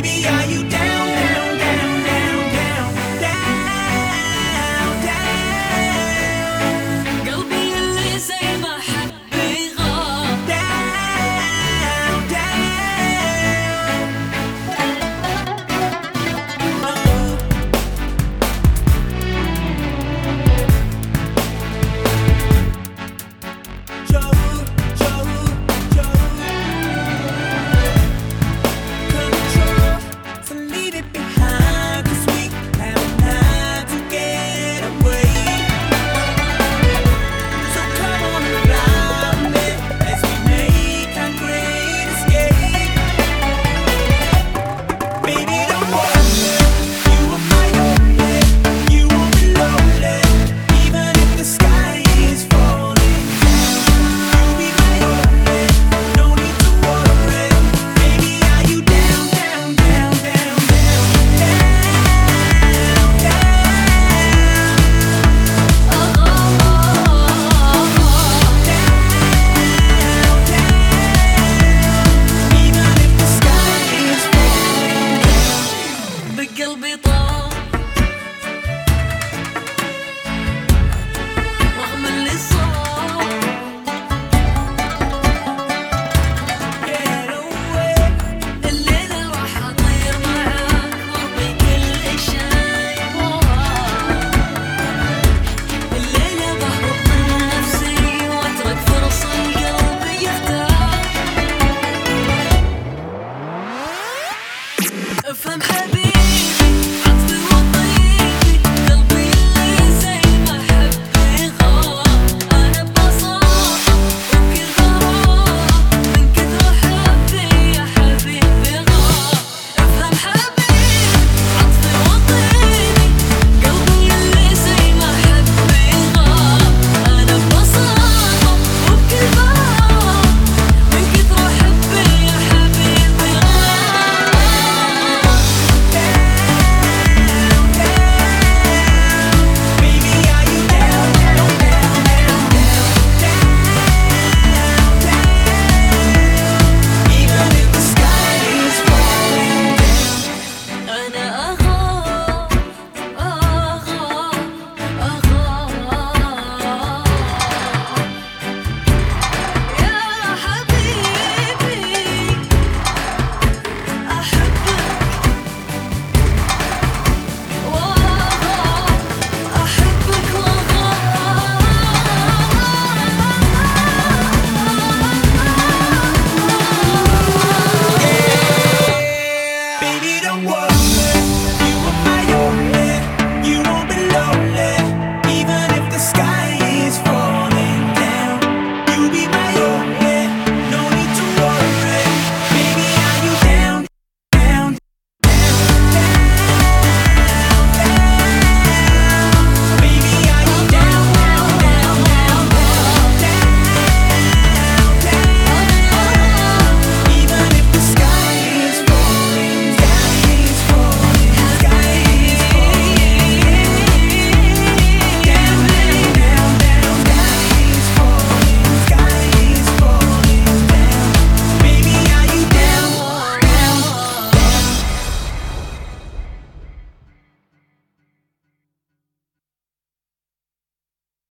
Baby, are you? from heaven.